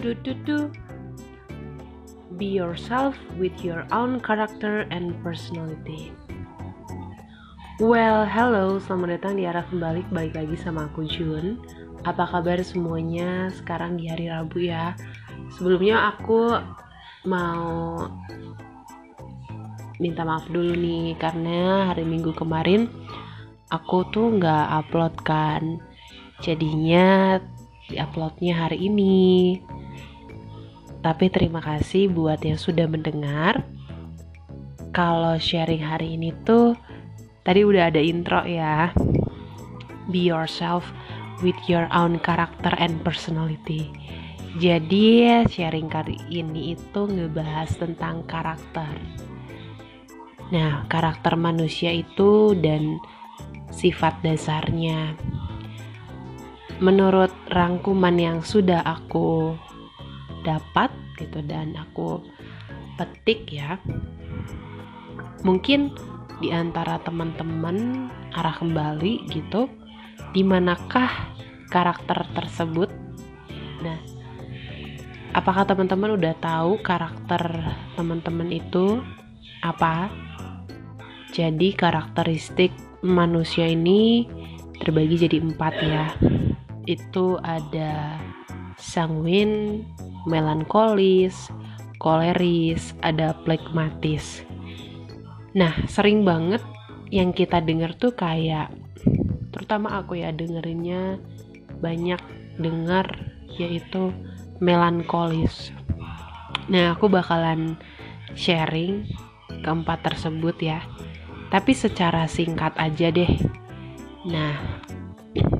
Du-du-du-du. Be yourself with your own character and personality. Well, hello, selamat datang di arah kembali balik lagi sama aku Jun. Apa kabar semuanya sekarang di hari Rabu ya? Sebelumnya aku mau minta maaf dulu nih karena hari Minggu kemarin aku tuh nggak upload kan. Jadinya diuploadnya hari ini. Tapi terima kasih buat yang sudah mendengar. Kalau sharing hari ini tuh tadi udah ada intro ya. Be yourself with your own character and personality. Jadi sharing kali ini itu ngebahas tentang karakter. Nah, karakter manusia itu dan sifat dasarnya. Menurut rangkuman yang sudah aku dapat gitu dan aku petik ya. Mungkin di antara teman-teman arah kembali gitu di manakah karakter tersebut? Nah apakah teman-teman udah tahu karakter teman-teman itu apa? Jadi karakteristik manusia ini terbagi jadi empat ya. Itu ada sanguin, melankolis, koleris, ada plekmatis. Nah, sering banget yang kita dengar tuh kayak terutama aku ya dengerinnya banyak dengar yaitu melankolis. Nah, aku bakalan sharing keempat tersebut ya. Tapi secara singkat aja deh. Nah,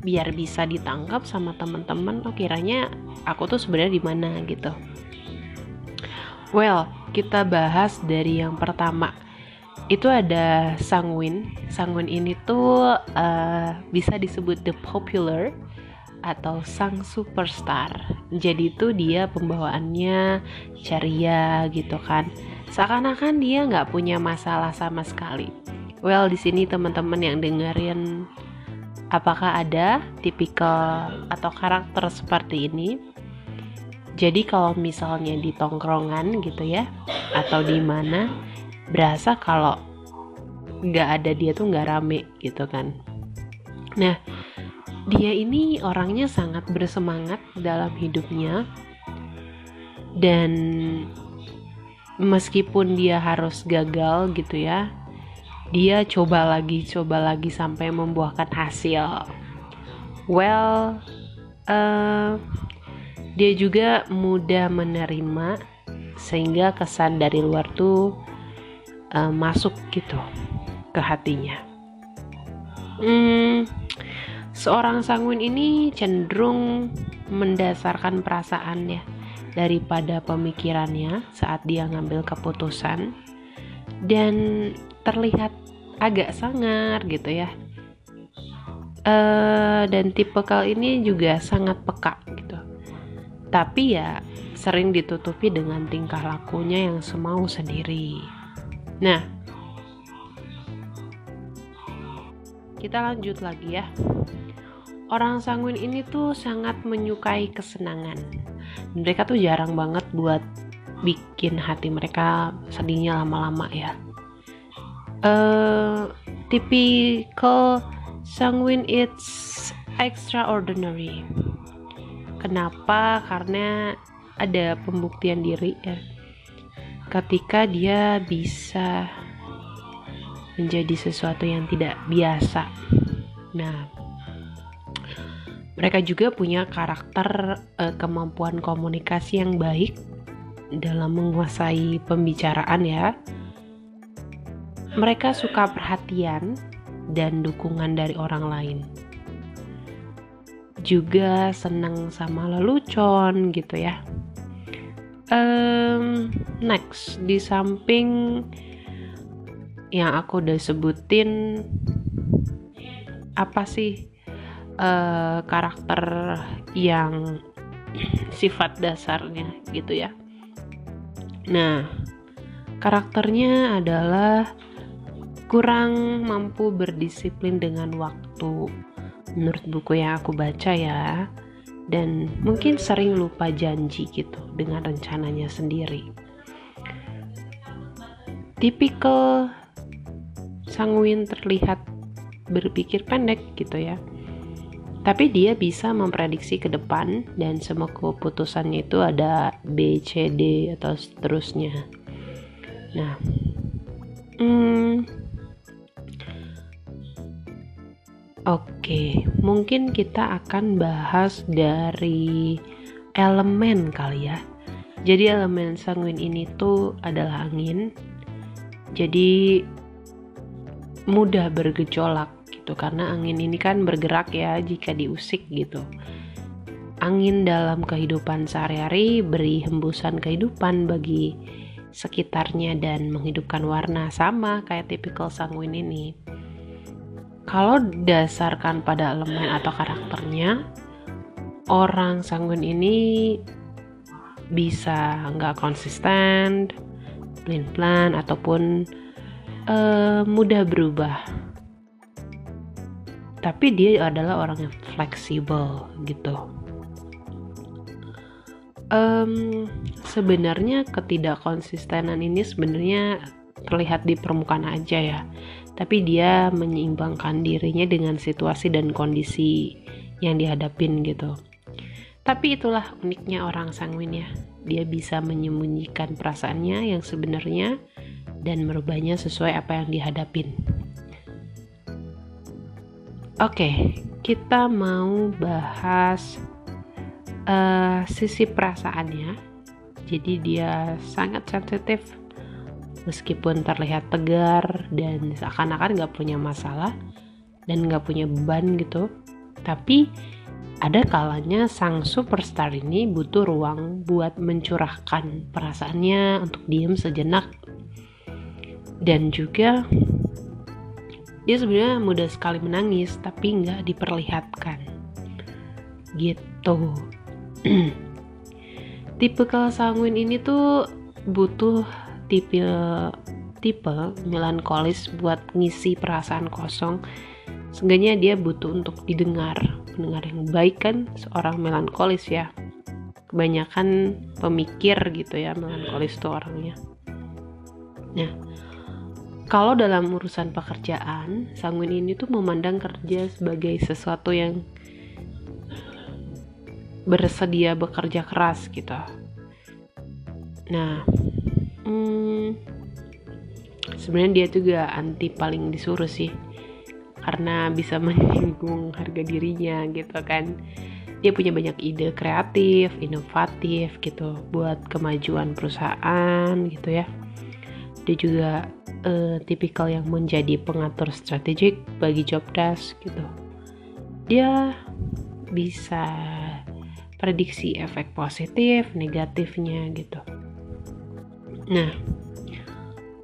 biar bisa ditangkap sama teman-teman oh kiranya aku tuh sebenarnya di mana gitu. Well kita bahas dari yang pertama. Itu ada Sangwin Sangwin ini tuh uh, bisa disebut the popular atau sang superstar. Jadi itu dia pembawaannya ceria gitu kan. Seakan-akan dia nggak punya masalah sama sekali. Well di sini teman-teman yang dengerin Apakah ada tipikal atau karakter seperti ini? Jadi kalau misalnya di tongkrongan gitu ya, atau di mana, berasa kalau nggak ada dia tuh nggak rame gitu kan. Nah, dia ini orangnya sangat bersemangat dalam hidupnya dan meskipun dia harus gagal gitu ya dia coba lagi coba lagi sampai membuahkan hasil. Well uh, dia juga mudah menerima sehingga kesan dari luar tuh uh, masuk gitu ke hatinya. Hmm, seorang sanguin ini cenderung mendasarkan perasaannya daripada pemikirannya saat dia ngambil keputusan. Dan terlihat agak sangar gitu ya. Uh, dan tipe kal ini juga sangat peka gitu. Tapi ya sering ditutupi dengan tingkah lakunya yang semau sendiri. Nah kita lanjut lagi ya. Orang sanguin ini tuh sangat menyukai kesenangan. Mereka tuh jarang banget buat bikin hati mereka sedihnya lama-lama ya uh, typical sanguine it's extraordinary. Kenapa? Karena ada pembuktian diri ya. Ketika dia bisa menjadi sesuatu yang tidak biasa. Nah mereka juga punya karakter uh, kemampuan komunikasi yang baik dalam menguasai pembicaraan ya mereka suka perhatian dan dukungan dari orang lain. Juga senang sama lelucon gitu ya. Um, next, di samping yang aku udah sebutin, apa sih uh, karakter yang sifat dasarnya gitu ya? Nah, karakternya adalah kurang mampu berdisiplin dengan waktu. Menurut buku yang aku baca ya, dan mungkin sering lupa janji gitu dengan rencananya sendiri. Tipikal sanguin terlihat berpikir pendek gitu ya. Tapi dia bisa memprediksi ke depan dan semua keputusannya itu ada B, C, D atau seterusnya. Nah, hmm, Oke, mungkin kita akan bahas dari elemen kali ya. Jadi elemen sanguin ini tuh adalah angin. Jadi mudah bergejolak gitu karena angin ini kan bergerak ya jika diusik gitu. Angin dalam kehidupan sehari-hari beri hembusan kehidupan bagi sekitarnya dan menghidupkan warna sama kayak tipikal sanguin ini kalau dasarkan pada elemen atau karakternya orang sanguin ini bisa nggak konsisten plan-plan ataupun uh, mudah berubah. Tapi dia adalah orang yang fleksibel gitu. Um, sebenarnya ketidakkonsistenan ini sebenarnya terlihat di permukaan aja ya tapi dia menyeimbangkan dirinya dengan situasi dan kondisi yang dihadapin gitu. Tapi itulah uniknya orang sanguin ya. Dia bisa menyembunyikan perasaannya yang sebenarnya dan merubahnya sesuai apa yang dihadapin. Oke, kita mau bahas uh, sisi perasaannya. Jadi dia sangat sensitif meskipun terlihat tegar dan seakan-akan gak punya masalah dan gak punya beban gitu tapi ada kalanya sang superstar ini butuh ruang buat mencurahkan perasaannya untuk diem sejenak. Dan juga dia sebenarnya mudah sekali menangis tapi nggak diperlihatkan. Gitu. Tipe sanguin ini tuh butuh tipe tipe melankolis buat ngisi perasaan kosong. Seenggaknya dia butuh untuk didengar pendengar yang baik kan? Seorang melankolis ya. Kebanyakan pemikir gitu ya melankolis tuh orangnya. Nah kalau dalam urusan pekerjaan sanguin ini tuh memandang kerja sebagai sesuatu yang bersedia bekerja keras gitu. Nah hmm, sebenarnya dia juga anti paling disuruh sih karena bisa menyinggung harga dirinya gitu kan dia punya banyak ide kreatif, inovatif gitu buat kemajuan perusahaan gitu ya. Dia juga uh, tipikal yang menjadi pengatur strategik bagi job desk gitu. Dia bisa prediksi efek positif, negatifnya gitu. Nah,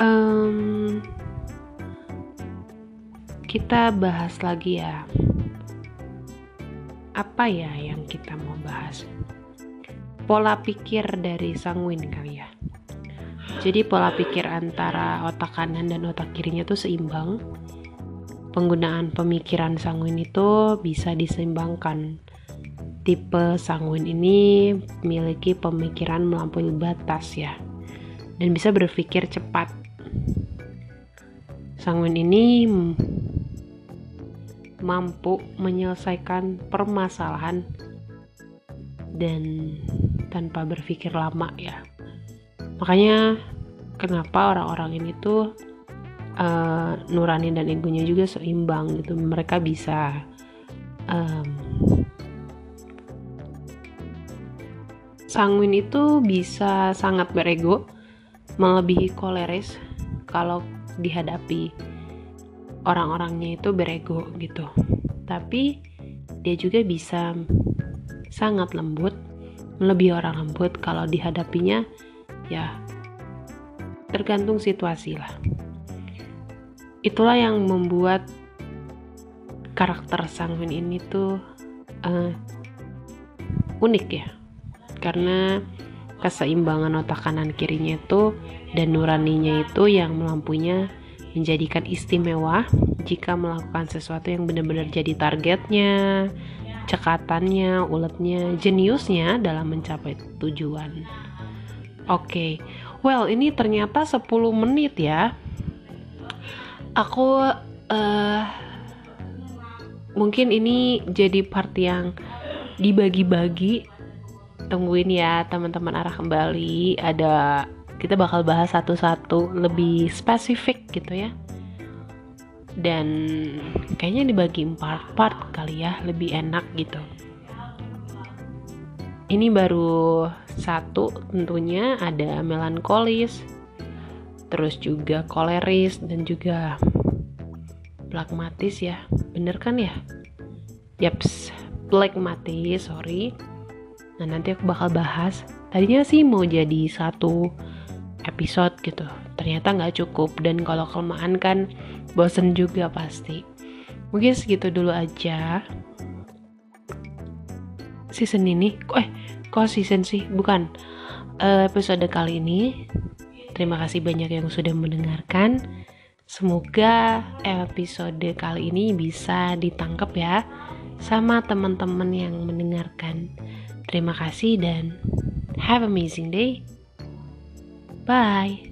um, kita bahas lagi ya. Apa ya yang kita mau bahas? Pola pikir dari sanguin kali ya. Jadi pola pikir antara otak kanan dan otak kirinya tuh seimbang. Penggunaan pemikiran sanguin itu bisa diseimbangkan. Tipe sanguin ini memiliki pemikiran melampaui batas ya dan bisa berpikir cepat. Sanguin ini mampu menyelesaikan permasalahan dan tanpa berpikir lama ya. Makanya kenapa orang-orang ini tuh uh, nurani dan egonya juga seimbang gitu. Mereka bisa um, sanguin itu bisa sangat berego melebihi koleris kalau dihadapi orang-orangnya itu berego gitu. Tapi dia juga bisa sangat lembut lebih orang lembut kalau dihadapinya ya tergantung situasi lah. Itulah yang membuat karakter sanguin ini tuh uh, unik ya. Karena keseimbangan otak kanan kirinya itu dan nuraninya itu yang melampunya menjadikan istimewa jika melakukan sesuatu yang benar-benar jadi targetnya cekatannya, uletnya, jeniusnya dalam mencapai tujuan. Oke, okay. well ini ternyata 10 menit ya. Aku uh, mungkin ini jadi part yang dibagi-bagi. Tungguin ya teman-teman arah kembali. Ada kita bakal bahas satu-satu lebih spesifik gitu ya. Dan kayaknya dibagi part-part kali ya lebih enak gitu. Ini baru satu tentunya ada melankolis terus juga koleris dan juga plagmatis ya. Bener kan ya? Yaps plagmatis sorry nah nanti aku bakal bahas. Tadinya sih mau jadi satu episode gitu. Ternyata nggak cukup. Dan kalau kelemahan kan bosen juga pasti. Mungkin segitu dulu aja. Season ini. Eh kok season sih? Bukan. Uh, episode kali ini. Terima kasih banyak yang sudah mendengarkan. Semoga episode kali ini bisa ditangkap ya sama teman-teman yang mendengarkan terima kasih dan have amazing day. Bye